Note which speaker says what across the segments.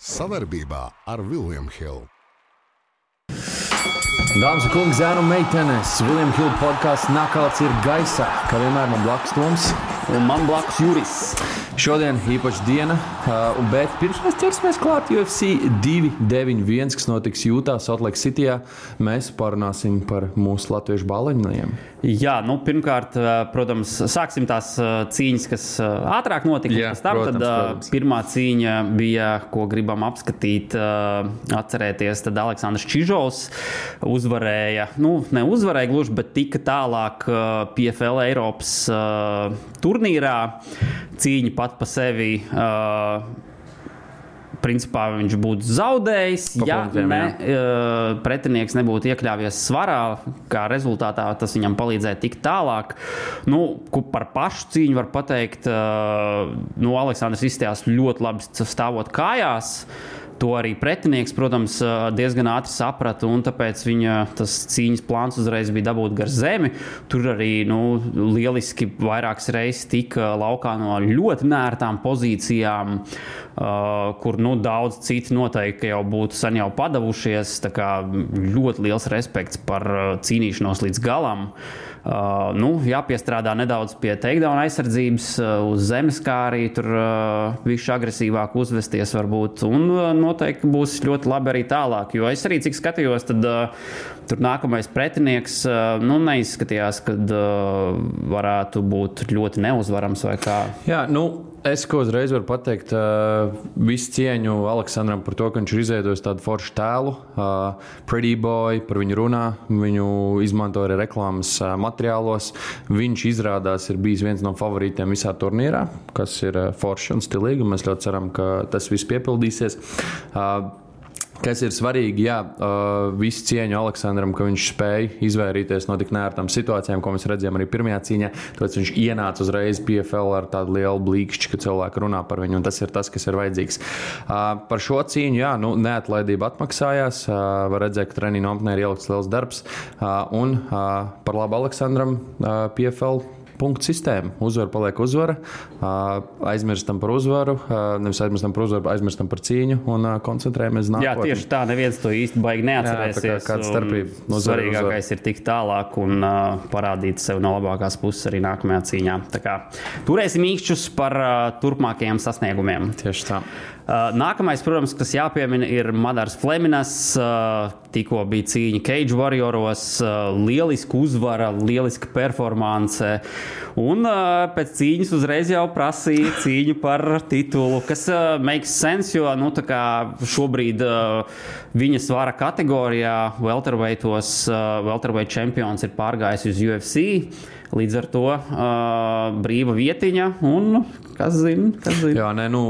Speaker 1: Savarbībā ar Vilniņu Hildu.
Speaker 2: Dāmas un kungi, zēnu meitenes, Viljams Hilde podkāsts Nakauts ir gaisā. Kā vienmēr man blakus Toms
Speaker 3: un man blakus Juris.
Speaker 2: Šodien īpaša diena, uh, bet pirms mēs ķersimies klāt UFC 291, kas notiks Jūtā, Salt Lake City, mēs parunāsim par mūsu latviešu baliņiem.
Speaker 3: Jā, nu, pirmkārt, protams, sāksim tās cīņas, kas ātrāk notika.
Speaker 2: Jā,
Speaker 3: tam,
Speaker 2: protams,
Speaker 3: tad,
Speaker 2: protams.
Speaker 3: Pirmā cīņa bija, ko gribam apskatīt, atcerēties, tad Aleksandrs Čižovs uzvarēja, nu, ne uzvarēja gluži, bet tika tālāk PFL Eiropas turnīrā. Cīņa pat pa sevi. Uh, principā viņš būtu zaudējis,
Speaker 2: Pa
Speaker 3: ja
Speaker 2: punktiem,
Speaker 3: ne, uh, pretinieks nebūtu iekļāvies svarā. Kā rezultātā tas viņam palīdzēja tikt tālāk. Nu, par pašu cīņu var pateikt, uh, nu, Aleksandrs izstājās ļoti labi stāvot kājās. To arī pretinieks, protams, diezgan ātri saprata, un tāpēc viņa cīņas plāns uzreiz bija dabūt gar zemi. Tur arī nu, lieliski vairākas reizes tika laukā no ļoti nērtām pozīcijām, kur nu, daudz citi noteikti jau būtu sen jau padavušies. Ļoti liels respekts par cīnīšanos līdz galam. Uh, nu, jāpiestrādā nedaudz pie takedown aizsardzības uh, uz zemes, kā arī tur uh, viņš agresīvāk uzvesties varbūt. Un uh, noteikti būs ļoti labi arī tālāk. Jo es arī cik skatījos, tad uh, tur nākamais pretinieks uh, nu, neizskatījās, ka uh, varētu būt ļoti neuzvarams vai kā.
Speaker 2: Jā, nu, Es ko uzreiz varu pateikt, uh, visu cieņu Aleksandram par to, ka viņš ir izveidojis tādu foršu tēlu. Uh, Pretty boy par viņu runā, viņu izmanto arī reklāmas uh, materiālos. Viņš izrādās ir bijis viens no favorītiem visā turnīrā, kas ir uh, forši un stilīgi. Un mēs ļoti ceram, ka tas viss piepildīsies. Uh, Kas ir svarīgi, jā, uh, visu cieņu Aleksandram, ka viņš spēja izvairīties no tik nērtām situācijām, ko mēs redzējām arī pirmajā cīņā. Tāpēc viņš ienāca uzreiz PFL ar tādu lielu blīkšķi, ka cilvēki runā par viņu, un tas ir tas, kas ir vajadzīgs. Uh, par šo cīņu, jā, nu, neatlaidība atmaksājās. Uh, var redzēt, ka treniņa nometnē ir ielikts liels darbs, uh, un uh, par labu Aleksandram uh, PFL punktu sistēma. Uzvara paliek uzvara, aizmirstam par uzvaru, nevis aizmirstam par uzvaru, aizmirstam par cīņu un koncentrējamies uz
Speaker 3: Jā,
Speaker 2: nākotni.
Speaker 3: tieši tā, neviens to īsti baigi neatcerēsies.
Speaker 2: Jā, kā kāda starpība? Uzvara,
Speaker 3: Svarīgākais ir tikt tālāk un uh, parādīt sevi no labākās puses arī nākamajā cīņā. Kā turēsim īkšķus par uh, turpmākajiem sasniegumiem.
Speaker 2: Tieši tā.
Speaker 3: Uh, nākamais, protams, kas jāpiemina, ir Madars Fleminas. Uh, tikko bija cīņa Cage Warrioros, uh, lieliska uzvara, lieliska performance. Un pēc cīņas uzreiz jau prasīja cīņu par titulu, kas makes sense, jo nu, šobrīd viņa svara kategorijā welterweightos, welterweight čempions ir pārgājis uz UFC. Līdz ar to uh, brīva vietiņa, un kas zina, kas zina.
Speaker 2: Jā, nē, nu,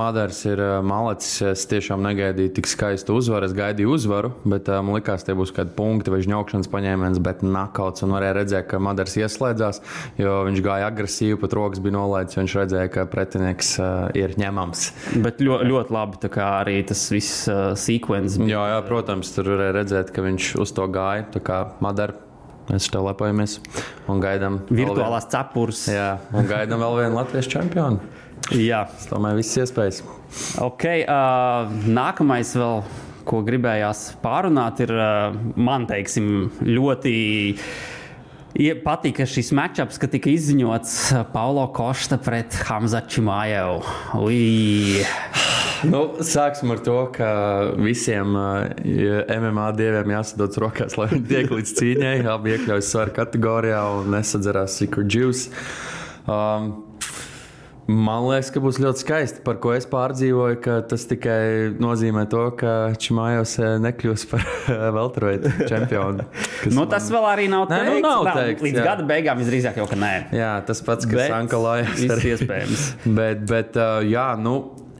Speaker 2: Madars ir uh, malicis. Es tiešām negaidīju tik skaistu uzvaru. Es gaidīju uzvaru, bet uh, man likās, tie būs kādi punkti vai žņaukšanas paņēmiens, bet nakauts. Un varēja redzēt, ka Madars ieslēdzās, jo viņš gāja agresīvi, pat rokas bija nolaidis. Viņš redzēja, ka pretinieks uh, ir ņemams.
Speaker 3: Bet ļoti, ļoti labi, arī tas viss uh, sekvences.
Speaker 2: Jā, jā, protams, tur varēja redzēt, ka viņš uz to gāja. Tā kā Madara. Mēs te lepojamies un gaidām.
Speaker 3: Virtuālās cepures.
Speaker 2: Jā, un gaidām vēl vienu latviešu čempionu.
Speaker 3: Jā.
Speaker 2: Es domāju, visas iespējas.
Speaker 3: Ok, uh, nākamais vēl. Ko gribējās pārunāt, ir uh, man teiksim, ļoti patika šis matčups, ka tika izziņots Paulo Kosta pret Hamza Čimājevu.
Speaker 2: Nu, sāksim ar to, ka visiem MMA dieviem jāsadodas rokās, lai viņi tiek līdz cīņai. Abi iekļaujas svaru kategorijā un nesadzerās Secret Juice. Um, Man liekas, ka būs ļoti skaisti. Par ko es pārdzīvoju, ka tas tikai nozīmē to, ka Čimājos eh, nekļūs par Velterveitu čempionu. kas
Speaker 3: Nu,
Speaker 2: man-
Speaker 3: tas vēl arī nav
Speaker 2: Nē, nu,
Speaker 3: teikts.
Speaker 2: nav
Speaker 3: Vēl
Speaker 2: teikts,
Speaker 3: Līdz
Speaker 2: jā.
Speaker 3: gada beigām visdrīzāk jau, ka nē.
Speaker 2: Jā, tas pats, kas
Speaker 3: Bet
Speaker 2: Ankalājas.
Speaker 3: viss iespējams.
Speaker 2: Bet, bet uh, jā, nu.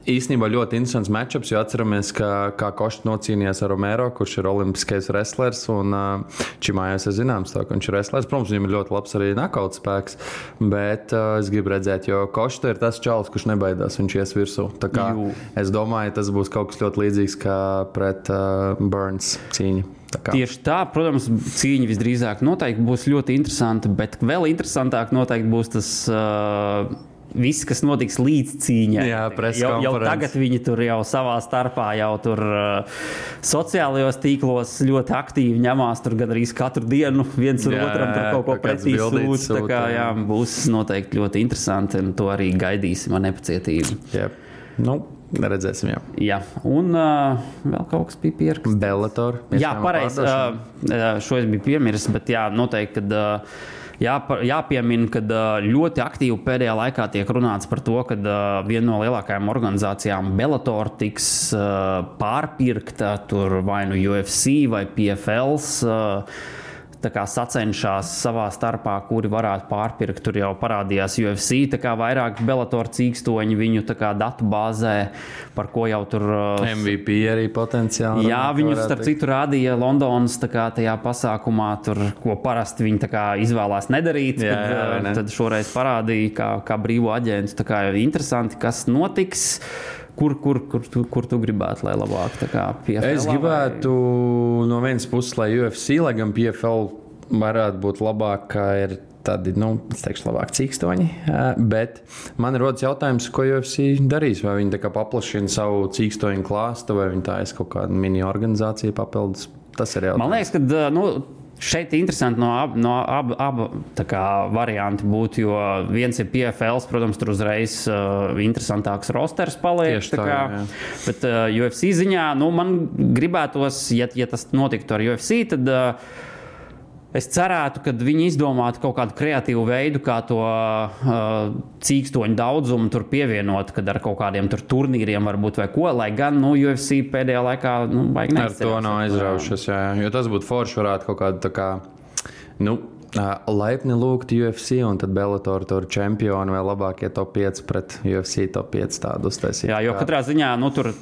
Speaker 2: Īstenībā ļoti interesants matčups, jo atceramies, ka, kā Košs nocīnījās ar Romero, kurš ir olimpiskais wrestlers. Un uh, Čimājās ir zināms, to, ka viņš ir wrestlers. Protams, viņam ir ļoti labs arī nakauts spēks. Bet uh, es gribu redzēt, jo Košs ir tas čalis, kurš nebaidās, viņš ies virsū. Tā kā
Speaker 3: Jū.
Speaker 2: es domāju, tas būs kaut kas ļoti līdzīgs kā pret uh, Burns cīņu. Tā
Speaker 3: Tieši tā, protams, cīņa visdrīzāk būs ļoti interesanta, bet vēl interesantāk noteikti būs tas uh, viss, kas notiks līdz cīņai.
Speaker 2: Jā,
Speaker 3: jau, jau tagad viņi tur jau savā starpā, jau tur uh, sociālajos tīklos ļoti aktīvi ņemās. Tur gandrīz katru dienu viens
Speaker 2: Jā,
Speaker 3: otram kaut ko pretī sūta. Tā kā, jā, būs noteikti ļoti interesanti, un to arī gaidīsim ar nepacietību.
Speaker 2: Yep. Nu, redzēsim, jā.
Speaker 3: Jā, un uh, vēl kaut kas bija pierakstīts.
Speaker 2: Bellator.
Speaker 3: Jā, pareizi. Uh, uh, šo es biju piemirsis, bet jā, noteikti. Kad, uh, Jāpa, jāpiemina, ka ļoti aktīvi pēdējā laikā tiek runāts par to, ka viena no lielākajām organizācijām, Bellator, tiks pārpirkta tur vai nu UFC vai PFLs. Sacenšas savā starpā, kuri varētu pārpirkt. Tur jau parādījās UFC, tā kā vairāk Bellator cīkstoņi viņu datu bāzē, par ko jau tur. uh,
Speaker 2: MVP arī potenciāli.
Speaker 3: Jā,
Speaker 2: varētu
Speaker 3: starp citu rādīja Londonas kā, tajā pasākumā, tur, ko parasti viņi izvēlās nedarīt.
Speaker 2: Jā,
Speaker 3: tad,
Speaker 2: jā, vai
Speaker 3: uh,
Speaker 2: ne?
Speaker 3: tad šoreiz parādīja, kā, kā brīvo aģentu. Tā kā ir interesanti, kas notiks. Kur, kur, kur, tu, kur tu gribētu, lai labāk tā kā PFL?
Speaker 2: Es gribētu no vienas puses, lai UFC, lai gan PFL varētu būt labāk, kā ir tādi, nu, es teikšu, labāk cīkstoņi. Bet man rodas jautājums, ko UFC darīs. Vai viņi paplašina savu cīkstoņu klāstu, vai viņi tā ir kaut kāda mini organizācija papildus. Tas ir jautājums.
Speaker 3: Man liekas, ka nu, šeit interesanti no abu no ab, ab, variantu būt, jo viens ir PFL, protams, tur uzreiz uh, interesantāks rosters paliek.
Speaker 2: Tieši tā,
Speaker 3: kā,
Speaker 2: jā.
Speaker 3: bet uh, UFC ziņā nu, man gribētos, ja, ja tas notiktu ar UFC, tad. Uh, Es cerētu, ka viņi izdomātu kaut kādu kreatīvu veidu, kā to uh, cīkstoņu daudzumu tur pievienot, kad ar kaut kādiem tur turnīriem varbūt vai ko. Lai gan nu, UFC pēdējā laikā nu, baigi
Speaker 2: Ar to nav aizraujušas. Jā, jā. jo tas būtu forši, varētu kaut kādu tā kā. Nu, Laipni lūgt UFC, un tad Bellator tur čempioni vai labākie top 5 pret UFC top 5 tādu uztaisīt.
Speaker 3: Jā, jo katrā ziņā nu, tur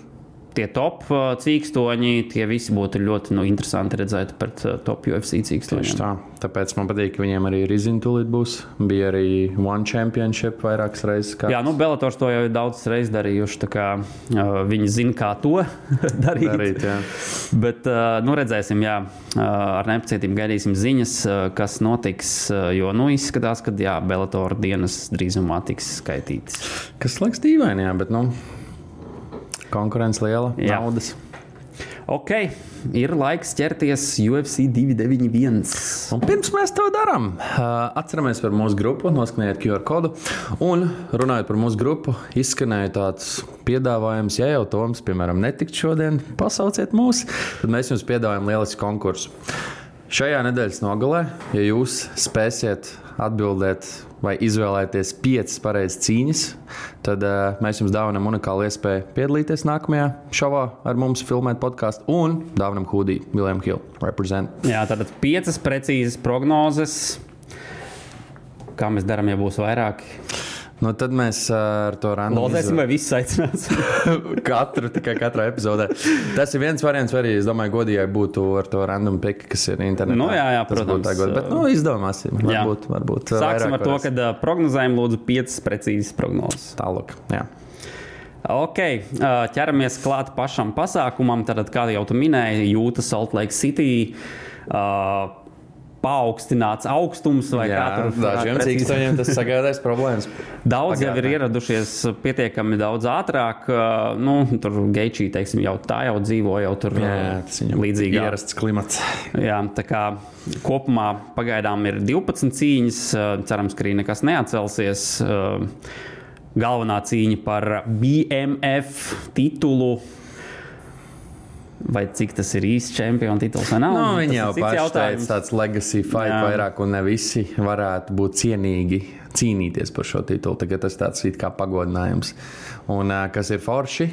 Speaker 3: tie top uh, cīkstoņi, tie visi būtu ļoti nu, interesanti redzēt pret uh, top UFC
Speaker 2: Tieši
Speaker 3: cīkstoņiem.
Speaker 2: tā. Tāpēc man patīk, ka viņiem arī Rizina tūlīt būs. Bija arī One Championship vairākas reizes. Kā
Speaker 3: Jā, nu, Belators to jau ir daudz reizes darījuši. tā Kā, uh, viņi zina, kā to darīt.
Speaker 2: darīt. Jā.
Speaker 3: Bet uh, nu, redzēsim, jā, uh, ar nepacietību gaidīsim ziņas, uh, kas notiks. uh, Jo nu, izskatās, ka Bellatora dienas drīzumā tiks skaitītas.
Speaker 2: Kas liekas dīvaini, jā, bet nu, konkurence liela,
Speaker 3: Jā.
Speaker 2: naudas.
Speaker 3: Ok, ir laiks ķerties UFC 291.
Speaker 2: Un pirms mēs to darām, atceramies par mūsu grupu, noskaņojiet QR kodu. Un runājot par mūsu grupu, izskanēja tāds piedāvājums, ja jau Toms, piemēram, netikt šodien, pasauciet mūs, tad mēs jums piedāvājam lielisku konkursu. Šajā nedēļas nogalē, ja jūs spēsiet atbildēt vai izvēlēties piecas pareizas cīņas, tad uh, mēs jums dāvinam unikālu iespēju piedalīties nākamajā šovā ar mums, filmēt podkāstu un dāvinam hūdī William Hill. Represent.
Speaker 3: Jā, tātad piecas precīzas prognozes. Kā mēs darām, ja būs vairāk?
Speaker 2: Nu, tad mēs ā, ar to random
Speaker 3: Lozēsim, vai viss aicināsim?
Speaker 2: katru, tikai katrā epizodē. Tas ir viens variants, arī es domāju, godīgi būtu ar to random pick, kas ir internetā.
Speaker 3: Nu, jā, jā, protams.
Speaker 2: tā godīgi, bet nu, izdomāsim.
Speaker 3: Jā.
Speaker 2: Varbūt, varbūt
Speaker 3: Sāksim ar to,
Speaker 2: varēs.
Speaker 3: ka uh, prognozējam lūdzu piecas precīzas prognozes.
Speaker 2: Tālāk, jā.
Speaker 3: Ok, uh, ķeramies klāt pašam pasākumam. Tad, kā jau tu minēji, jūta Salt Lake City. Uh, Paaugstināts augstums, vai
Speaker 2: jā
Speaker 3: kā tur
Speaker 2: dažiem cīkstoņiem tas sagādājas problēmas.
Speaker 3: Daudz jau ir
Speaker 2: Pagātnē.
Speaker 3: ieradušies pietiekami daudz ātrāk. Nu, tur Geičī, teiksim, jau tā jau dzīvo, jau tur
Speaker 2: Jā,
Speaker 3: līdzīgā.
Speaker 2: ierasts klimats.
Speaker 3: Jā, tā kā kopumā pagaidām ir 12 cīņas. Cerams, ka arī nekas neatcelsies. Galvenā cīņa par BMF titulu. Vai cik tas ir īsts čempionu tituls? vai nav?
Speaker 2: Nu,
Speaker 3: ir
Speaker 2: jau teica, tāds legacy fight
Speaker 3: Jā.
Speaker 2: vairāk, un ne visi varētu būt cienīgi cīnīties par šo titulu. Tagad tas tāds it kā pagodinājums. Un, kas ir forši,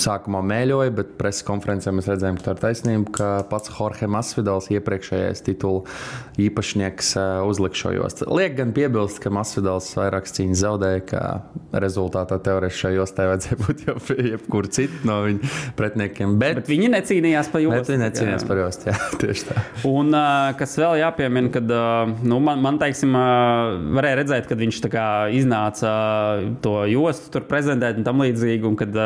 Speaker 2: sākumā mēļoja, bet preses konferencē mēs redzējām, ka tā ir taisnība, ka pats Jorge Masvidals, iepriekšējais titulu īpašnieks, uzlika šo jostu. Liek gan piebilst, ka Masvidals vairākas cīņas zaudēja, ka rezultātā teorētiski šai jostai vajadzēja būt jau pie jebkura cita no viņa pretiniekiem. Bet
Speaker 3: bet, viņi necīnījās par jostu.
Speaker 2: Bet viņi necīnījās par jostu, jā, tieši tā.
Speaker 3: Un kas vēl jāpiemina, kad nu, man, man teiksim, varēja redzēt, kad viņš kā, iznāca to jostu tur prezentēt un tam līdzīgi, un kad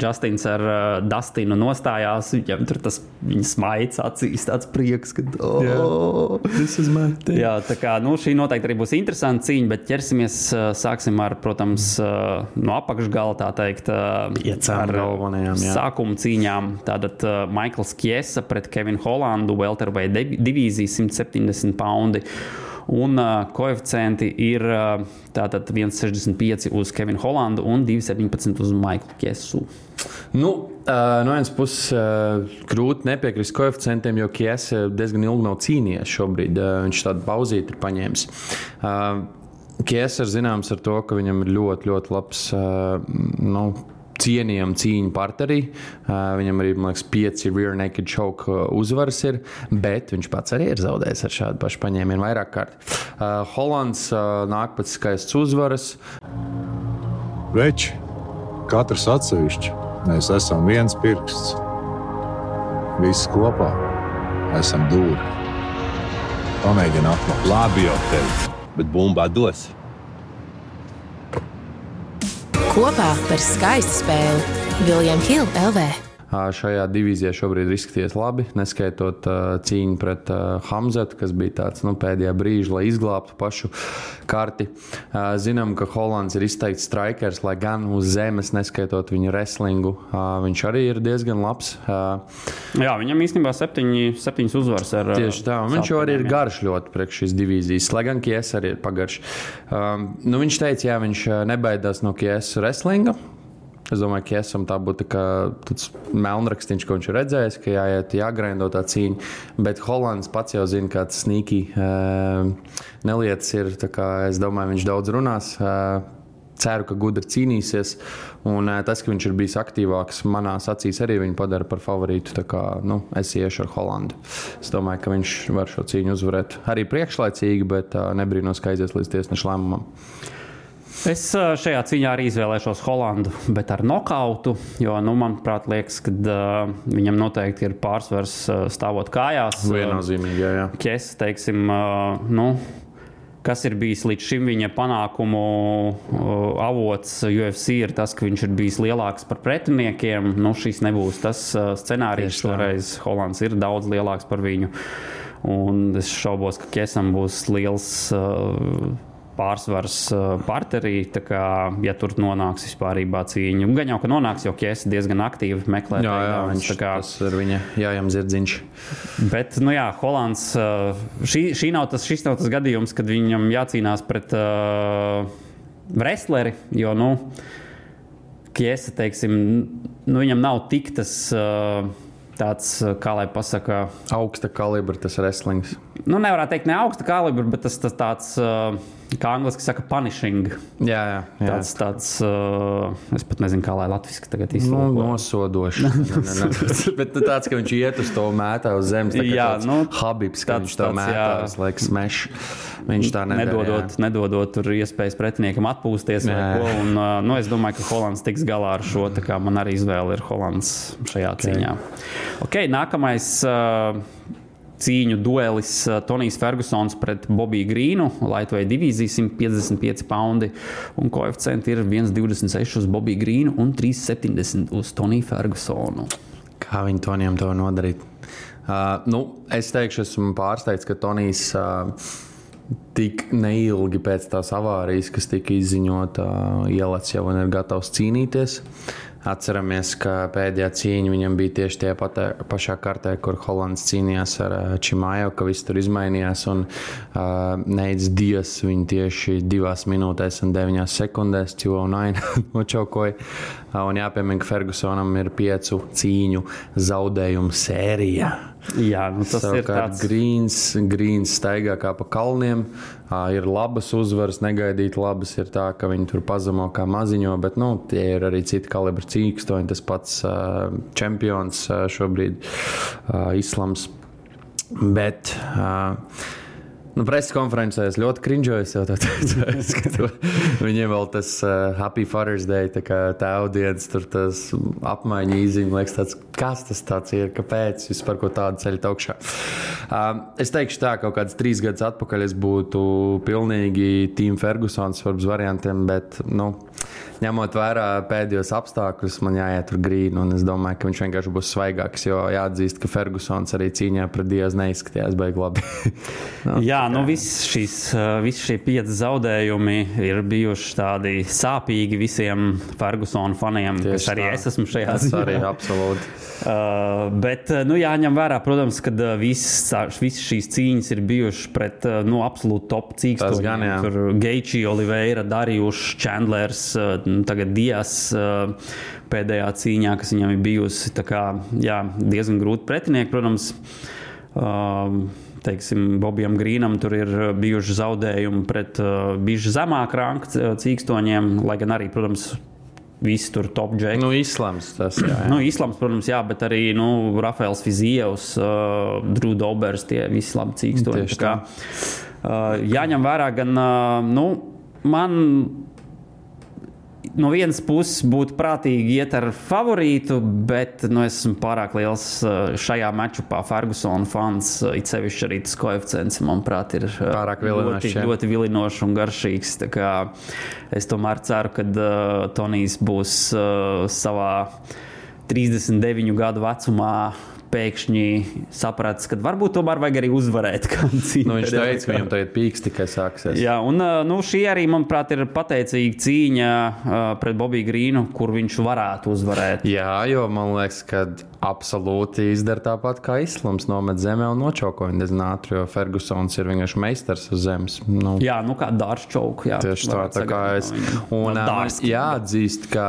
Speaker 3: Justins ar Dustinu nostājās, viņam tur tas viņa smaids acīs, tāds prieks, ka oh,
Speaker 2: tas ir man.
Speaker 3: Jā, tā kā nu, šī noteikti arī būs interesanta cīņa, bet ķersimies, sāksim ar, protams, no apakšgala tā teikt, uh,
Speaker 2: Iecām galvenajām, jā.
Speaker 3: sākuma cīņām. Tātad uh, Maikls Kiesa pret Kevinu Holandu, Welterweight divīzija 170 poundi. Un uh, koeficienti ir uh, tātad 1,65 uz Kevinu Holandu un 2,17 uz Maiklu Kiesu.
Speaker 2: Nu, uh, no vienas puses, uh, grūti nepiekrist koeficientiem, jo Kiesa diezgan ilgi nav cīnījies šobrīd. Uh, viņš tādu pauzīti ir paņēmis. Uh, Kiesa ir zināms ar to, ka viņam ir ļoti, ļoti labs. Uh, nu, cienījama cīņa partnerī. Uh, viņam arī, man liekas, pieci rear naked choke uzvaras ir, bet viņš pats arī ir zaudējis ar šādu pašu paņēmienu vairāk kārt. Uh, Holands uh, nāk pēc skaistas uzvaras.
Speaker 4: Veči, katrs atsevišķi, mēs esam viens pirksts. Visi kopā esam dūri. Pamēģini atklāt.
Speaker 5: Labi, jau teicu, bet bumbā dos.
Speaker 6: Kopā par skaistu spēli Viljams Hilde LV.
Speaker 2: Šajā divīzijā šobrīd ir izskaties labi, neskaitot cīņu pret Hamzetu, kas bija tāds nu, pēdējā brīža, lai izglābtu pašu karti. Zinām, ka Hollands ir izteikts strikers, lai gan uz zemes, neskaitot viņa wrestlingu, viņš arī ir diezgan labs.
Speaker 3: Jā, viņam īstenībā septiņi, septiņas uzvaras ar
Speaker 2: Tieši tā, viņš jau arī ir garš ļoti priekš šīs divīzijas, lai gan Kies arī ir pagarš. Um, nu, viņš teica, jā, viņš nebaidās no Kies wrestlinga. Es domāju, ka esam tā būtu kā tāds melnrakstīns, ko viņš ir redzējis, ka jāiet, jāgraindo tā cīņa. Bet Holands pats jau zina, kāds sīkī uh, nelietas ir. Es domāju, viņš daudz runās. Uh, ceru, ka gudri cīnīsies. Un uh, tas, ka viņš ir bijis aktīvāks, manās acīs arī viņu padara par favorītu. Kā, nu, es iešu ar Holandu. Es domāju, ka viņš var šo cīņu uzvarēt arī priekšlaicīgi, bet nebrīnos, ka aizies līdz tiesneša lēmumam.
Speaker 3: Es šajā cīņā arī izvēlēšos Holandu, bet ar nokautu. Jo, nu, manuprāt, liekas, ka uh, viņam noteikti ir pārsvars uh, stāvot kājās.
Speaker 2: Viennozīmīgi, jā. jā.
Speaker 3: Ķes, teiksim, uh, nu, kas ir bijis līdz šim viņa panākumu avots UFC, ir tas, ka viņš ir bijis lielāks par pretiniekiem. Nu, šis nebūs tas scenārijs. Šoreiz Holands ir daudz lielāks par viņu. Un es šaubos, ka Kesam būs liels. Uh, pārsvars partnerī. Kā, ja tur nonāks vispār cīņa, gan jau ka nonāks, jo Kiesa diezgan aktīvi meklē.
Speaker 2: Jā, jā viņš kā, tas ir viņa jājam zirdziņš.
Speaker 3: Bet, nu jā, Holands, šī, šī nav tas, šis nav tas gadījums, kad viņam jācīnās pret uh, wrestleri, jo, nu, Kiesa, teiksim, nu, viņam nav tik tas. Uh, tāds, kā lai pasakā,
Speaker 2: augsta kalibra tas wrestlings.
Speaker 3: Nu, nevarētu teikt, ne augsta kalibra, bet tas, tas tāds. Uh, kā angļuiski saka, punishing.
Speaker 2: Jā, jā, jā.
Speaker 3: tāds, tāds uh, es pat nezinu, kā lai latviešu tagad
Speaker 2: izsaka. Nu, nosodošs. Bet nu, tāds, ka viņš iet uz to mētā uz zemes, tā jā, nu, Habibs, tāds, viņš to mētā uz laiku smeš. Viņš tā nedara,
Speaker 3: nedodot, jā. nedodot tur iespējas pretiniekam atpūsties. Ko, un, uh, nu, es domāju, ka Holands tiks galā ar šo. Man arī izvēle ir Holands šajā okay. cīņā. Okay, nākamais. Uh, cīņu duelis uh, Tonijs Fergusons pret Bobiju Grīnu, Latvijas divīzija 155 poundi. Un koeficienti ir 1,26 uz Bobiju Grīnu un 3,70 uz Toniju Fergusonu.
Speaker 2: Kā viņi Tonijam to nodarīt? Uh, nu, es teikšu, esmu pārsteigts, ka Tonijs. Uh, Tik neilgi pēc tās avārijas, kas tika izziņota, uh, ielats jau ir gatavs cīnīties. Uh, Atceramies, ka pēdējā cīņa viņam bija tieši tajā patē, pašā kartē, kur Hollands cīnījās ar Čimāju, ka viss tur izmainījās. Un uh, Neids Dievs viņu tieši divās minūtēs un deviņās sekundēs nočaukoja. Un jāpiemina, ka Fergusonam ir piecu cīņu zaudējumu sērija.
Speaker 3: Jā, nu tas Savukārt ir tāds
Speaker 2: grīns, grīns staigā kā pa kalniem. Ir labas uzvaras, negaidīt labas. Ir tā, ka viņi tur pazemo kā maziņo, bet nu, tie ir arī citi kalibri cīkstoņi. Tas pats čempions šobrīd Islams. Bet uh, Nu, Preses konferencē es ļoti crinžoju. Es jau tā teicu, ka tu- viņiem vēl tas uh, Happy Father's Day, tā kā tēva dienas, tur tas apmaiņa īziņa. Liekas, tāds, kas tas tāds ir, kāpēc vispār ko tādu ceļu augšā. Um, es teikšu tā, ka kaut kāds trīs gadus atpakaļ es būtu pilnīgi Team Fergusons varbūt variantiem, bet, nu, ņemot vērā pēdējos apstākļus, man jāiet tur grīni, es domāju, ka viņš vienkārši būs svaigāks, jo jāatzīst, ka Fergusons arī cīņā pret Dievu neizskatījās baigi labi. Nu,
Speaker 3: Jā, nu viss šīs, uh, visi šie pieci zaudējumi ir bijuši tādi sāpīgi visiem Fergusona faniem,
Speaker 2: Tieši
Speaker 3: kas arī
Speaker 2: tā.
Speaker 3: es esmu šajā
Speaker 2: Tas arī
Speaker 3: ziņā.
Speaker 2: absolūti.
Speaker 3: Uh, bet uh, nu, jāņem vērā, protams, ka visas visas šīs cīņas ir bijušas pret nu, absolūti top
Speaker 2: jā.
Speaker 3: Tur Geiči, Oliveira, Darījuši, Chandlers, uh, nu, tagad Dijas uh, pēdējā cīņā, kas viņam ir bijusi. Kā, jā, diezgan grūti pretinieki, protams. Uh, Teiksim, Bobijam Grīnam tur ir bijuši zaudējumi pret uh, bijuši zemāk rangu cīkstoņiem, lai gan arī, protams, visi tur top džeki.
Speaker 2: Nu, islams tas jā, jā.
Speaker 3: Nu, Islams, protams, jā, bet arī nu, Rafaels Fizievs, uh, Drūda Dobers, tie visi labi kā, uh, jāņem vērā gan, uh, nu, man no vienas puses būtu prātīgi iet ar favorītu, bet nu, es esmu pārāk liels uh, šajā mačupā Fergusona fans. uh, It sevišķi arī tas koeficients, manuprāt, ir uh,
Speaker 2: Pārāk vilinošs,
Speaker 3: ļoti,
Speaker 2: jā.
Speaker 3: ļoti vilinošs un garšīgs. Es tomēr ceru, ka uh, Tonijs būs uh, savā 39 gadu vecumā pēkšņi sapratis, ka varbūt tomēr vajag arī uzvarēt.
Speaker 2: Nu, viņš teica, ka viņam tagad pīks tikai sāksies.
Speaker 3: Jā, un nu, šī arī, manuprāt, ir pateicīga cīņa pret Bobiju Grīnu, kur viņš varētu uzvarēt.
Speaker 2: Jā, jo man liekas, ka absolūti izdara tāpat kā Islams. Nomet zemē un nočauko viņu diezgan ātri, jo Fergusons ir vienkārši meistars uz zemes. Nu,
Speaker 3: Jā, nu kā dārsts čauks.
Speaker 2: Tieši tā, tā kā es. Un, jāatzīst, ka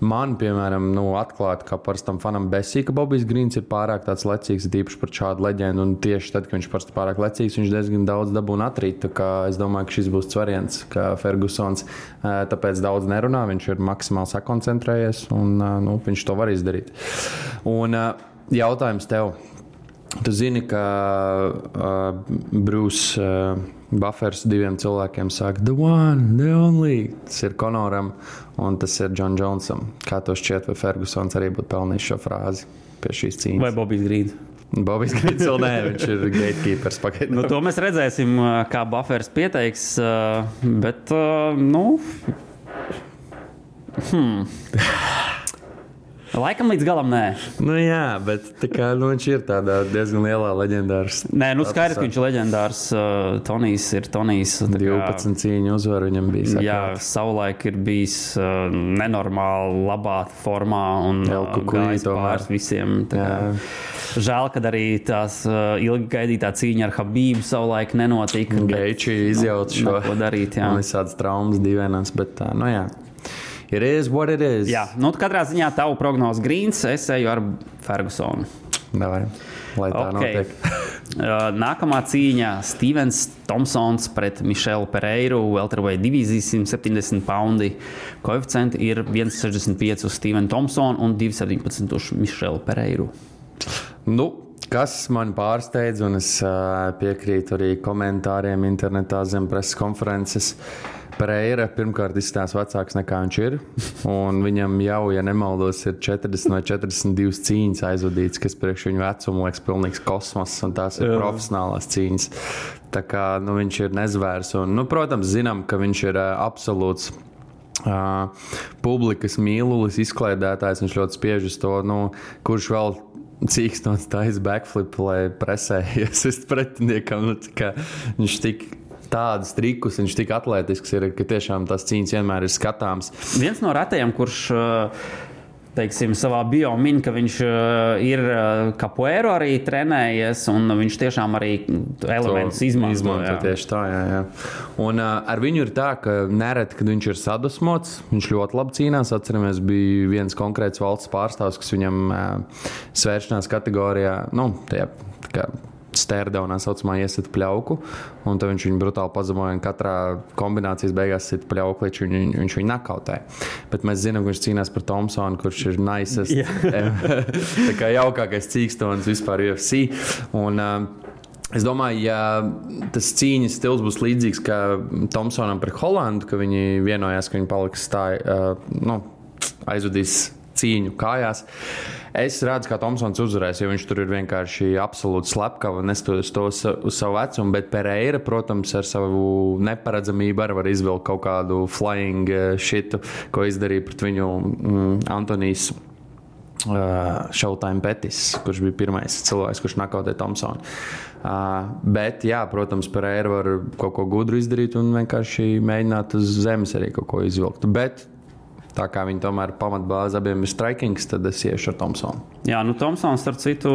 Speaker 2: man, piemēram, nu, atklāti, kā parastam fanam, besīk, ka Bobijs Grīns ir pārāk tāds lecīgs, ir īpaši par šādu leģendu. Un tieši tad, kad viņš parasti pārāk lecīgs, viņš diezgan daudz dabūna atrīt. Es domāju, ka šis būs variants, kā Fergusons. ā, Tāpēc daudz nerunā, viņš ir maksimāli sakoncentrējies un ā, nu, viņš to var izdarīt. Un ā, jautājums tev. Tu zini, ka uh, Brūss uh, Buffers diviem cilvēkiem saka, The one, the only. Tas ir Konoram un tas ir John Jonesam. Kā to šķiet, vai Fergusons arī būtu pelnījis šo frāzi pie šīs cīņas?
Speaker 3: Vai Bobijs Grīns?
Speaker 2: Bobijs Grīts vēl nē, viņš ir gatekeepers.
Speaker 3: Nu, to mēs redzēsim, uh, kā Buffers pieteiks. uh, Bet, uh, nu. Hmm. Laikam līdz galam nē.
Speaker 2: Nu, jā, bet tā kā, nu, viņš ir tādā diezgan lielā leģendārs.
Speaker 3: Nē, nu skaidrs, ka viņš ir leģendārs. Uh, Tonijs ir Tonijs. tā kā-
Speaker 2: 12 cīņu uzvaru viņam bija.
Speaker 3: Jā,
Speaker 2: sakāt.
Speaker 3: savulaik ir bijis uh, nenormāli labā formā un uh,
Speaker 2: tomēr.
Speaker 3: pāri visiem.
Speaker 2: Jā.
Speaker 3: Žēl, ka arī tās uh, ilgi gaidītā cīņa ar Habību savulaik nenotika. bet
Speaker 2: Geiči izjauc šo
Speaker 3: neko darīt, jā.
Speaker 2: Un visādas traumas dīvainas, bet tā, nu jā. It is what it is.
Speaker 3: Jā, nu katrā ziņā tavu prognozi Grīns, es eju ar Fergusonu.
Speaker 2: Davai, lai tā
Speaker 3: Ok.
Speaker 2: notiek.
Speaker 3: Uh, Nākamā cīņa - Stevens Thompsons pret Mišelu Pereiru. Welterweight divīzijas 170 poundi. Koeficienti ir 1,65 uz Stevenu Thompsonu un 2,17 uz Mišelu Pereiru.
Speaker 2: Nu, kas man pārsteidz, un es piekrītu arī komentāriem internetā zem preses konferences. Pereira pirmkārt izskatās vecāks nekā viņš ir. un Viņam jau, ja nemaldos, ir 40 vai 42 cīņas aizvadītas, kas priekš viņa vecuma liekas pilnīgs kosmos, un tās ir profesionālās cīņas. Tā kā nu, viņš ir nezvērs. Un, nu, protams, zinām, ka viņš ir ā, absolūts Uh, publikas mīlulis, izklaidētājs. Viņš ļoti spiež uz to, nu, kurš vēl cīkstons taisa backflip, lai presējies uz pretiniekam. Nu, kā viņš tik tādus trikus, viņš tik atletisks ir, ka tiešām tas cīņas vienmēr ir skatāms.
Speaker 3: Viens no retajiem, kurš uh, teiksim, savā bio min, ka viņš uh, ir kapoēru arī trenējies, un viņš tiešām arī elementus
Speaker 2: To
Speaker 3: izmanto.
Speaker 2: izmanto
Speaker 3: jā.
Speaker 2: tieši tā, jā, jā. Un uh, ar viņu ir tā, ka nereti, kad viņš ir sadusmots, viņš ļoti labi cīnās. Atceramies, bija viens konkrēts valsts pārstāvs, kas viņam uh, svēršanās kategorijā, nu, tajā, tā kā stērdaunā saucamā iesita pļauku, un tad viņš viņu brutāli pazemoja, un katrā kombinācijas beigās sit pļauku, līdz viņu, viņš viņu nakautē. Bet mēs zinām, ka viņš cīnās par Thompsonu, kurš ir naisas, tā kā jaukākais cīkstons vispār UFC. Un, uh, Es domāju, ja tas cīņas stils būs līdzīgs kā Thompsonam pret Holandu, ka viņi vienojās, ka viņi paliks stāj, uh, nu, aizvadīs cīņu kājās. Es redzu, ka Thompsons uzvarēs, jo viņš tur ir vienkārši absolūti slepkava, neskatoties to uz savu vecumu. Bet Pereira, protams, ar savu neparedzamību arī var izvilkt kaut kādu flying šitu, ko izdarīja pret viņu mm, Antonijs. Uh, Showtime Petis, kurš bija pirmais cilvēks, kurš nakautēja Thompsonu. Uh, bet, jā, protams, Pereira var kaut ko gudru izdarīt un vienkārši mēģināt uz zemes arī kaut ko izvilkt. Bet Tā kā viņi tomēr pamatbāze abiem ir strikings, tad es iešu ar Thompsonu.
Speaker 3: Jā, nu Thompsons, starp citu,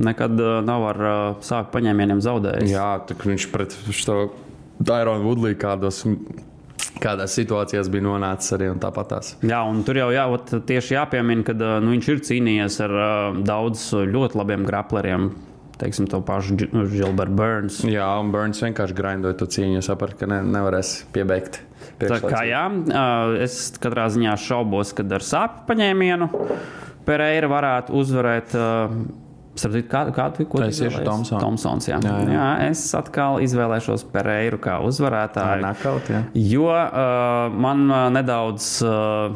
Speaker 3: nekad uh, nav ar uh, sāpju paņēmieniem zaudējis.
Speaker 2: Jā, viņš pret šo Daironu Woodlī kādos. Kādās situācijās bija nonācis arī tāpatās.
Speaker 3: Jā, un tur jau jā, tieši jāpiemina, ka uh, nu, viņš ir cīnījies ar uh, daudz ļoti labiem grapleriem teiksim, to pašu Gilbertu Burns.
Speaker 2: Jā, un Burns vienkārši grindoja to cīņu, saprata, ka ne, nevarēs piebeigt.
Speaker 3: Tā kā jā, es katrā ziņā šaubos, ka ar sāpju paņēmienu Pereira varētu uzvarēt. Sapratu, kā, kā tu
Speaker 2: to izvēlējies? Tomsons.
Speaker 3: Tomsons jā. Jā, jā. jā, es atkal izvēlēšos Pereiru kā uzvarētāju.
Speaker 2: Nakaut, jā.
Speaker 3: Jo uh, man uh, nedaudz uh,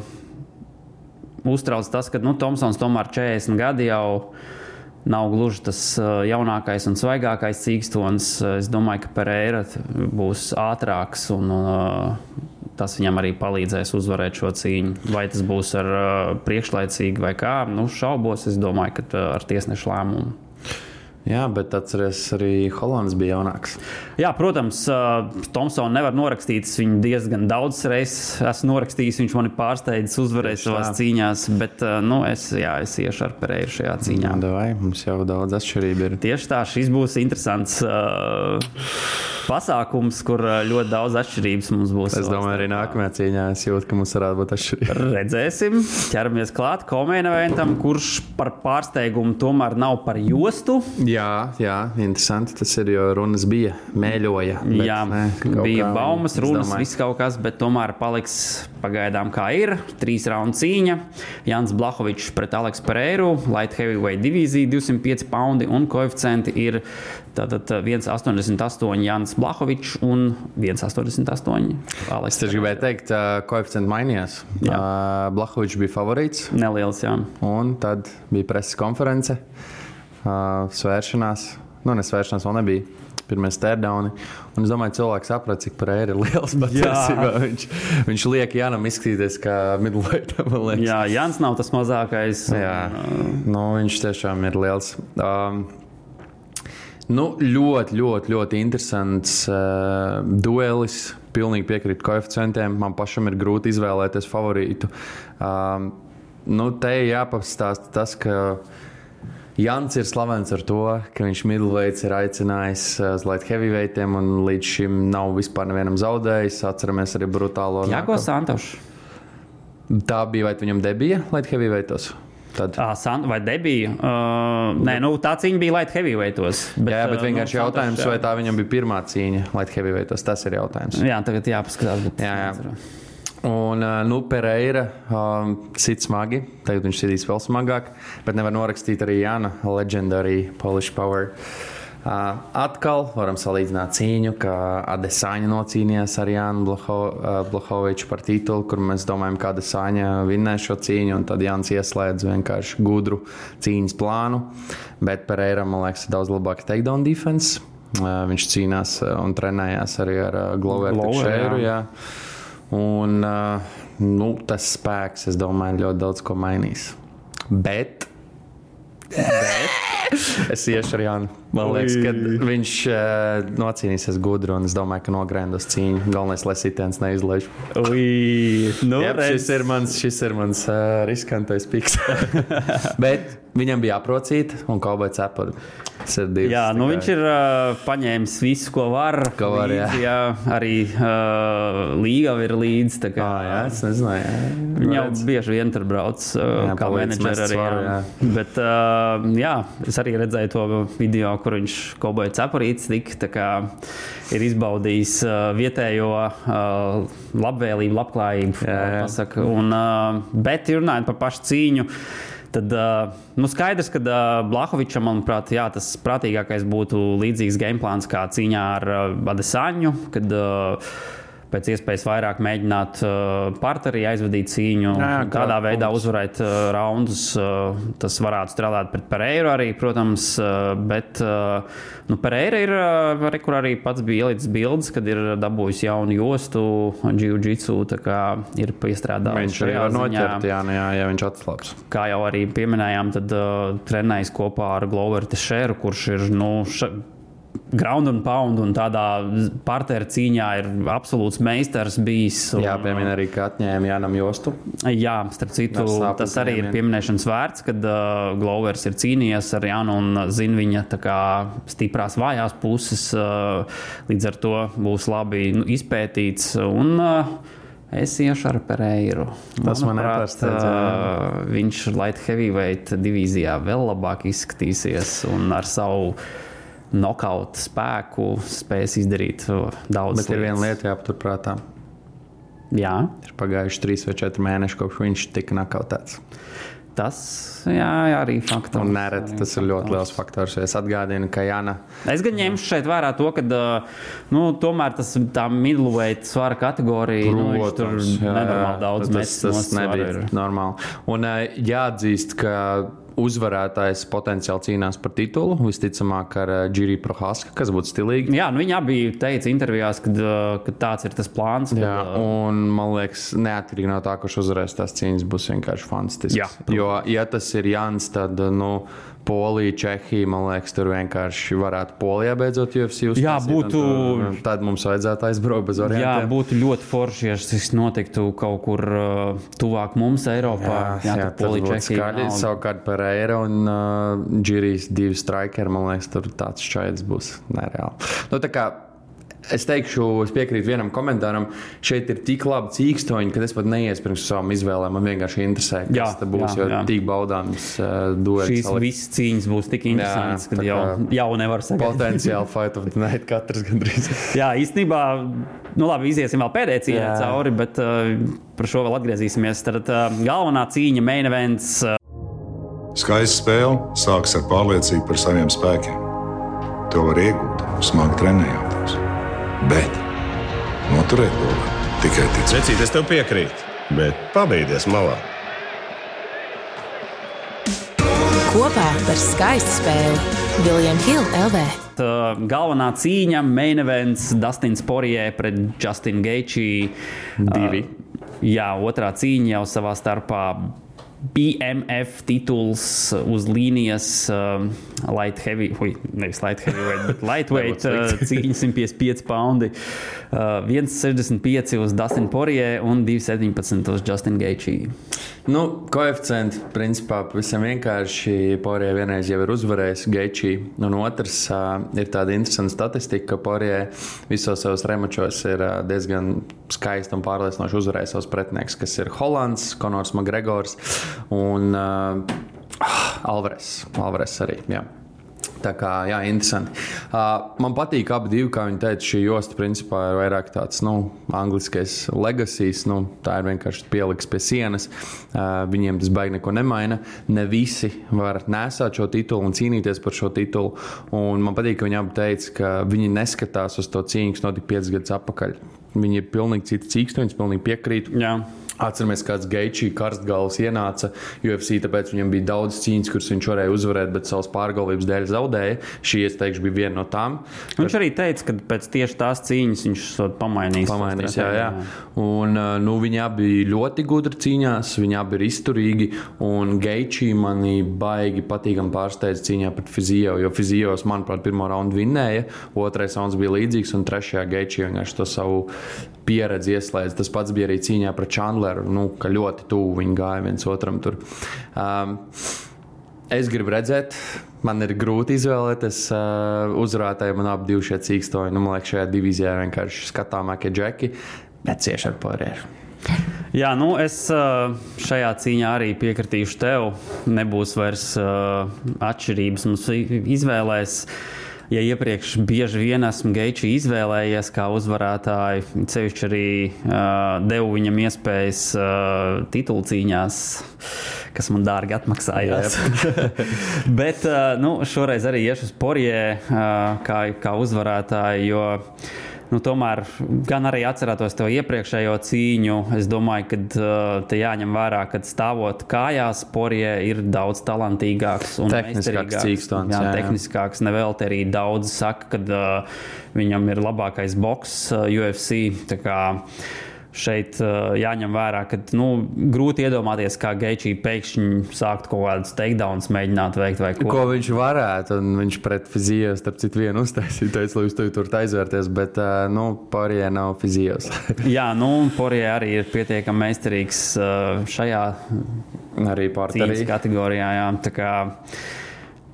Speaker 3: uztrauc tas, ka nu, Tomsons tomēr 40 gadi jau ir nav gluži tas jaunākais un svaigākais cīkstons. Es domāju, ka Pereira būs ātrāks un tas viņam arī palīdzēs uzvarēt šo cīņu. Vai tas būs ar priekšlaicīgi vai kā, nu, šaubos. Es domāju, ka ar tiesnešu lēmumu.
Speaker 2: Jā, bet atcerieties, arī Holands bija jaunāks.
Speaker 3: Jā, protams, uh, Tomsons nevar norakstīt. Viņu diezgan daudz reizes esmu norakstījis. Viņš man ir pārsteidzis, uzvarējis savās cīņās. Bet uh, nu, es, jā, es iešu ar Pereiru šajā cīņā.
Speaker 2: Jā, vai mums jau daudz atšķirību ir.
Speaker 3: Tieši tā, šis būs interesants. Uh, pasākums, kur ļoti daudz atšķirības mums būs.
Speaker 2: Es domāju, arī nākamajā cīņā es jūtu, ka mums varētu būt atšķirība.
Speaker 3: Redzēsim, ķeramies klāt komēna eventam, kurš par pārsteigumu tomēr nav par jostu.
Speaker 2: Jā, jā, interesanti. Tas ir, jo runas bija mēļoja.
Speaker 3: Bet, jā, ne, bija kā, baumas, runas, viss kaut kas, bet tomēr paliks pagaidām kā ir. Trīs raundu cīņa. Jans Blahovičs pret Aleksu Pereiru, Light Heavyweight divīzija 205 poundi un koeficienti ir tātad 1,88 Jans Blahovičs un 1,88 Aleks.
Speaker 2: Es gribēju teikt, uh, koeficienti mainījās. Uh, Blahovičs bija favorīts.
Speaker 3: Neliels, jā.
Speaker 2: Un tad bija preses konference, svēršanās. Nu, nesvēršanās vēl nebija. Pirmie stērdauni. Un es domāju, cilvēks saprata, cik prēri ir liels. Viņš, viņš liek Janam izskatīties kā midlaitam.
Speaker 3: Jā, Jans nav tas mazākais.
Speaker 2: Jā, nu, viņš tiešām ir liels. Um, Nu, ļoti, ļoti, ļoti interesants uh, duelis. Pilnīgi piekrītu koeficientiem. Man pašam ir grūti izvēlēties favorītu. Um, nu, te ir jāpastāsta tas, ka Jans ir slavens ar to, ka viņš middleweights ir aicinājis uz light heavyweightiem un līdz šim nav vispār nevienam zaudējis. Atceramies arī brutālo.
Speaker 3: Jāko Santošu.
Speaker 2: Tā bija vai viņam debija light heavyweightos?
Speaker 3: Tad... Uh, vai debija? Uh, nē, nu, tā cīņa bija light heavyweightos.
Speaker 2: Bet, jā, bet vienkārši nu, jautājums, vai tā viņam bija pirmā cīņa light heavyweightos. Tas ir jautājums.
Speaker 3: Jā, tagad jāpaskatās.
Speaker 2: Jā, jā. Un, nu, Pereira um, sit smagi, tagad viņš sitīs vēl smagāk, bet nevar norakstīt arī Jāna Legendary Polish Power. Uh, Atkal varam salīdzināt cīņu, ka Adesāņa nocīnījās ar Jānu Blaho, Blahoviču par titulu, kur mēs domājam, ka Adesāņa vinnēs šo cīņu, un tad Jānis ieslēdz vienkārši gudru cīņas plānu. Bet Pereira, man liekas, ir daudz labāka takedown defense. Viņš cīnās un trenējās arī ar Gloveru Šēru. Un nu, tas spēks, es domāju, ļoti daudz ko mainīs. Bet, bet es iešu ar Jānu. Man liekas, ka viņš uh, nocīnīsies gudri un es domāju, ka nogrēndos cīņu. Galvenais, lai sitiens neizlaiž.
Speaker 3: nu,
Speaker 2: Jep, šis ir mans, šis ir mans uh, riskantais piks. Bet viņam bija aprocīt un kaubai cepuri.
Speaker 3: Divas, jā, nu viņš ir uh, paņēmis visu, ko var.
Speaker 2: Ko var
Speaker 3: līdzi, jā. jā, arī uh, līga ir līdzi. Kā,
Speaker 2: ah, jā, es nezināju. Jā.
Speaker 3: Viņa jau bieži vien tur brauc uh, jā, kā menedžeri arī. Svaru, jā. Bet uh, jā, es arī redzēju to video, kur viņš koboja cepurītes, tik ir izbaudījis uh, vietējo uh, labvēlību, labklājību. Jā, jā. Un, uh, bet runājot par pašu cīņu. Tad nu skaidrs, ka Blahovičam, manuprāt, jā, tas prātīgākais būtu līdzīgs game plāns kā cīņā ar uh, Adesaņu. Kad, uh, pēc iespējas vairāk mēģināt uh, partnerī aizvadīt cīņu, jā, tādā veidā punkts. uzvarēt uh, raundus. Uh, tas varētu strādāt pret Pereiru arī, protams, uh, bet uh, nu, Pereira ir, uh, kur arī pats bija ielicis bildes, kad ir dabūjis jaunu jostu, jiu-jitsu, tā kā ir piestrādājis.
Speaker 2: Viņš arī var noķert, jā, nu jā, ja viņš atslāps.
Speaker 3: Kā jau arī pieminējām, tad uh, trenējis kopā ar Gloveru Tešeru, kurš ir, nu, ša, ground and pound un tādā partneru cīņā ir absolūts meistars bijis. Un,
Speaker 2: jā, piemēram, arī atņēma Jānam Jostu.
Speaker 3: Jā, starp citu, tas arī ir pieminēšanas vērts, kad uh, Glovers ir cīnījies ar Jānu un zina viņa kā, stiprās vājās puses. Uh, līdz ar to būs labi nu, izpētīts. Un, uh, Es iešu ar Pereiru.
Speaker 2: Tas man nepārsteidz.
Speaker 3: Uh, viņš light heavyweight divīzijā vēl labāk izskatīsies un ar savu nokauta spēku spēs izdarīt daudz.
Speaker 2: Bet ir viena lieta jāpaturprātā.
Speaker 3: Jā.
Speaker 2: Ir pagājuši trīs vai četri mēneši, kopš viņš tika nokautēts.
Speaker 3: Tas jā, arī faktors.
Speaker 2: Un nereti tas ir ļoti liels faktors. Es atgādinu, ka Jana.
Speaker 3: Es gan ņemšu šeit vērā to, ka nu, tomēr tas tā middleweight svara kategorija nu,
Speaker 2: Protams,
Speaker 3: nu, tur nenormāli daudz
Speaker 2: tas, tas, tas nebija normāli. Un jāatzīst, ka uzvarētājs potenciāli cīnās par titulu. Visticamāk, ar Džiriju eh, Prohaska, kas būtu stilīgi.
Speaker 3: Jā, nu viņi abi teica intervijās, ka, eh, ka tāds ir tas plāns.
Speaker 2: Kad, Jā, eh, un man liekas, neatkarīgi no tā, kurš uzvarēs tās cīņas, būs vienkārši fantastisks. Jā, jo, ja tas ir Jans, tad. Nu, Polija, Čehija, man liekas, tur vienkārši varētu Polijā beidzot UFC uzsākt.
Speaker 3: Jā, būtu.
Speaker 2: Tad mums vajadzētu aizbraukt bez orientiem.
Speaker 3: Jā, būtu ļoti forši, ja tas notiktu kaut kur uh, tuvāk mums, Eiropā. Jā, jā, jā Polija, Čehija.
Speaker 2: Skaļi, savukārt par eiro un uh, Džirijas divi strikeri, man liekas, tur tāds šķaidrs būs nereāli. Nu, Es teikšu, es piekrītu vienam komentāram. Šeit ir tik labi cīkstoņi, ka es pat neies pirms savām izvēlēm. Man vienkārši interesē, kas jā, tas būs. Jā, jā. tik baudāms uh, duels.
Speaker 3: Šīs salikt. visas cīņas būs tik interesantas, ka jau, jau nevar
Speaker 2: sagaidīt. Potenciāli fight of the night katrs gandrīz.
Speaker 3: jā, īstenībā, nu labi, iziesim vēl pēdējā cīņā cauri, bet uh, par šo vēl atgriezīsimies. Tad uh, galvenā cīņa, main events. Uh,
Speaker 4: Skaista spēle sākas ar pārliecību par saviem spēkiem. To var iegūt, smagi trenējot bet noturēt lolu tikai ticēt.
Speaker 5: Vecīt, es tev piekrītu, bet pabeigties malā.
Speaker 6: Kopā par skaistu spēli Viljams Hilde LV.
Speaker 3: Galvenā cīņa, main events, Dustins Porijē pret Justinu Geičī.
Speaker 2: Divi.
Speaker 3: Uh, jā, otrā cīņa jau savā starpā BMF tituls uz līnijas uh, light heavy, ui, nevis light heavyweight, bet lightweight uh, cīņa 155 poundi. Uh, 1,65 uz Dustin Poirier un 2,17 uz Justin Gaethje.
Speaker 2: Nu, koeficienti principā pavisam vienkārši. Poirier vienreiz jau ir uzvarējis Gaethje, un otrs uh, ir tāda interesanta statistika, ka Poirier visos savos remačos ir uh, diezgan skaisti un pārliecinoši uzvarējis savus pretinieks, kas ir Holands, Konors Magregors un uh, Alvarez. Alvarez arī. Jā. Tā kā, jā, interesanti. Uh, man patīk abi divi, kā viņi teica, šī josta principā ir vairāk tāds, nu, angliskais legacies. Nu, tā ir vienkārši pieliks pie sienas. Uh, viņiem tas baigi neko nemaina. Ne visi var nesāt šo titulu un cīnīties par šo titulu. Un man patīk, ka viņi abi teica, ka viņi neskatās uz to cīņu, kas notika piecus gadus atpakaļ. Viņi ir pilnīgi citi cīkstoņi, pilnīgi piekrītu.
Speaker 3: Jā.
Speaker 2: Atceramies, kāds Geičī karstgals ienāca UFC, tāpēc viņam bija daudz cīņas, kuras viņš varēja uzvarēt, bet savas pārgalvības dēļ zaudēja. Šī, es teikšu, bija viena no tām.
Speaker 3: Viņš arī teica, ka pēc tieši tās cīņas viņš pamainīs.
Speaker 2: Pamainīs, jā, jā. Un, nu, viņi abi bija ļoti gudri cīņās, viņi abi ir izturīgi. Un Geičī manī baigi patīkami pārsteidz cīņā pret Fizijo, jo Fizijos, manuprāt, pirmo raundu vinnēja, otrais rauns bija līdzīgs, un trešajā Geičī vienkārši to savu pieredzi ieslēdz. Tas pats bija arī cīņā pret Chandleru, nu, ka ļoti tuvu viņi gāja viens otram tur. Um, Es gribu redzēt, man ir grūti izvēlēties uh, uzvarētāju. Man abi šie cīkstoņi, nu, man liekas, šajā divīzijā vienkārši skatāmākie džeki, bet cieši ar porēru.
Speaker 3: Jā, nu es uh, šajā cīņā arī piekritīšu tev. Nebūs vairs uh, atšķirības mums izvēlēs. Ja iepriekš bieži vien esmu Geiču izvēlējies kā uzvarētāju, ceļš arī uh, devu viņam iespējas uh, titulcīņās, kas man dārgi atmaksājās. Bet uh, nu, šoreiz arī iešu uz Porijē uh, kā, kā uzvarētāju, jo nu, tomēr gan arī atcerētos to iepriekšējo cīņu. Es domāju, ka uh, te jāņem vērā, ka stāvot kājās, Porijē ir daudz talantīgāks un
Speaker 2: Tehniskāks cīkstons,
Speaker 3: jā,
Speaker 2: jā.
Speaker 3: tehniskāks. Nevelti arī daudz saka, ka uh, viņam ir labākais boks uh, UFC. Šeit uh, jāņem vērā, ka nu, grūti iedomāties, kā Geičī pēkšņi sākt kaut kādus takedowns mēģināt veikt ko.
Speaker 2: Ko viņš varētu, un viņš pret fiziju, starp citu, vienu uztaisīja, teica, lai jūs tur tur aizvērties, bet, uh, nu, pārējie nav fizijos.
Speaker 3: Jā, nu, Porija arī ir pietiekami meistarīgs uh, šajā
Speaker 2: Arī pārtarī.
Speaker 3: kategorijā. Jā.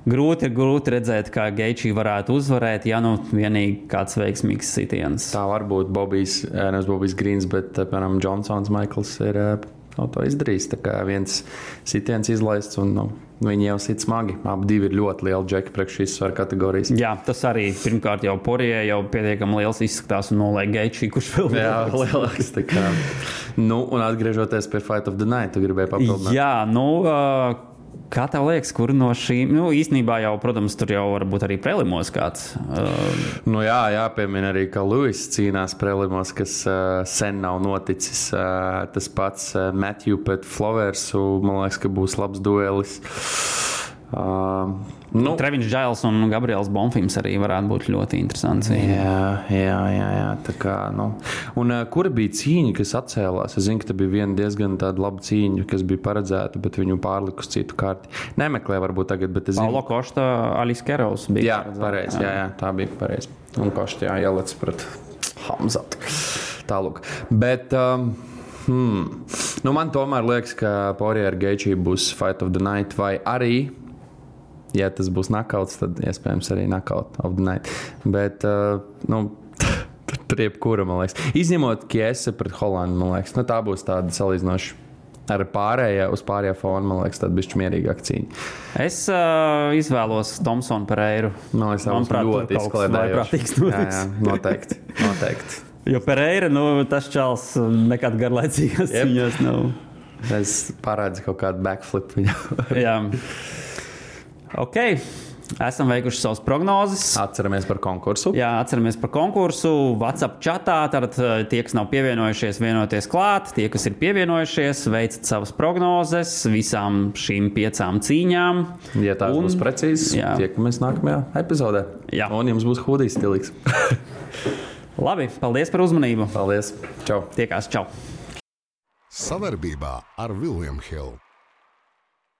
Speaker 3: Grūti ir grūti redzēt, kā Geičī varētu uzvarēt, ja nu vienīgi kāds veiksmīgs sitiens.
Speaker 2: Tā var būt Bobijs, eh, nevis Bobijs Grīns, bet, eh, piemēram, Džonsons Maikls ir eh, nu, to izdarījis. Tā kā viens sitiens izlaists, un nu, viņi jau sit smagi. Abi divi ir ļoti lieli džeki priekš šīs svaru kategorijas.
Speaker 3: Jā, tas arī pirmkārt jau Porijai jau pietiekami liels izskatās un noliek Geičī, kurš vēl
Speaker 2: Jā, lielāks. Kā. Nu, un atgriežoties pie Fight of the Night, tu gribēji papildināt.
Speaker 3: Jā, nu. Uh, Kā tev liekas, kur no šīm, nu, īstenībā jau, protams, tur jau var būt arī prelimos kāds. Uh,
Speaker 2: Nu, jā, jāpiemina arī, ka Luis cīnās prelimos, kas uh, sen nav noticis. Uh, tas pats uh, Matthew pret Flowersu, man liekas, ka būs labs duelis. Uh, nu,
Speaker 3: Treviņš Džails un Gabriels Bonfīms arī varētu būt ļoti interesants.
Speaker 2: Jā, jā, jā, jā tā kā. Nu. Un uh, kura bija cīņa, kas atcēlās? Es zinu, ka bija viena diezgan tāda laba cīņa, kas bija paredzēta, bet viņu pārliku uz citu kārti. Nemeklēju, varbūt tagad, bet es zinu,
Speaker 3: Paulo Kosta, Alis Kerovs bija.
Speaker 2: Jā, pareizi. Jā, jā, tā bija pareizi. Un košķi jā, ieliec pret Hamzatu. Tālāk. Bet. Um, Hmm. Nu, man tomēr liekas, ka Porijā ar Geičī būs Fight of the Night, vai arī, ja tas būs nakauts, tad iespējams arī Knockout of the Night. Bet, uh, nu, tur jebkura, man liekas, izņemot Kiesa pret Holandu, man liekas, nu, tā būs tāda salīdzinoši. Ar pārējā, uz pārējā fona, man liekas, tāda bija mierīgāka cīņa.
Speaker 3: Es uh, izvēlos Tomsonu Pereiru.
Speaker 2: Man liekas, tas
Speaker 3: Manuprāt,
Speaker 2: ļoti izklaidējoši. Jā, jā, noteikti. noteikti.
Speaker 3: Jo Pereira, nu, tas čels nekad garlaicīgās
Speaker 2: Jep.
Speaker 3: cīņās nav.
Speaker 2: Es parādzu kaut kādu backflip viņam.
Speaker 3: Ok. Esam veikuši savus prognozes.
Speaker 2: Atceramies par konkursu.
Speaker 3: Jā, atceramies par konkursu. WhatsApp chatā. Tad eh, tie, kas nav pievienojušies, vienoties klāt. Tie, kas ir pievienojušies, veicat savas prognozes visām šīm piecām cīņām.
Speaker 2: Ja tās
Speaker 3: Un-
Speaker 2: būs precīzas, tiekamies nākamajā epizodē.
Speaker 3: Jā.
Speaker 2: Un jums būs hudijs stilīgs.
Speaker 3: Labi, paldies par uzmanību.
Speaker 2: Paldies! Čau!
Speaker 3: Tiekās, čau!
Speaker 1: Savarbībā ar Vilniņu Hildu.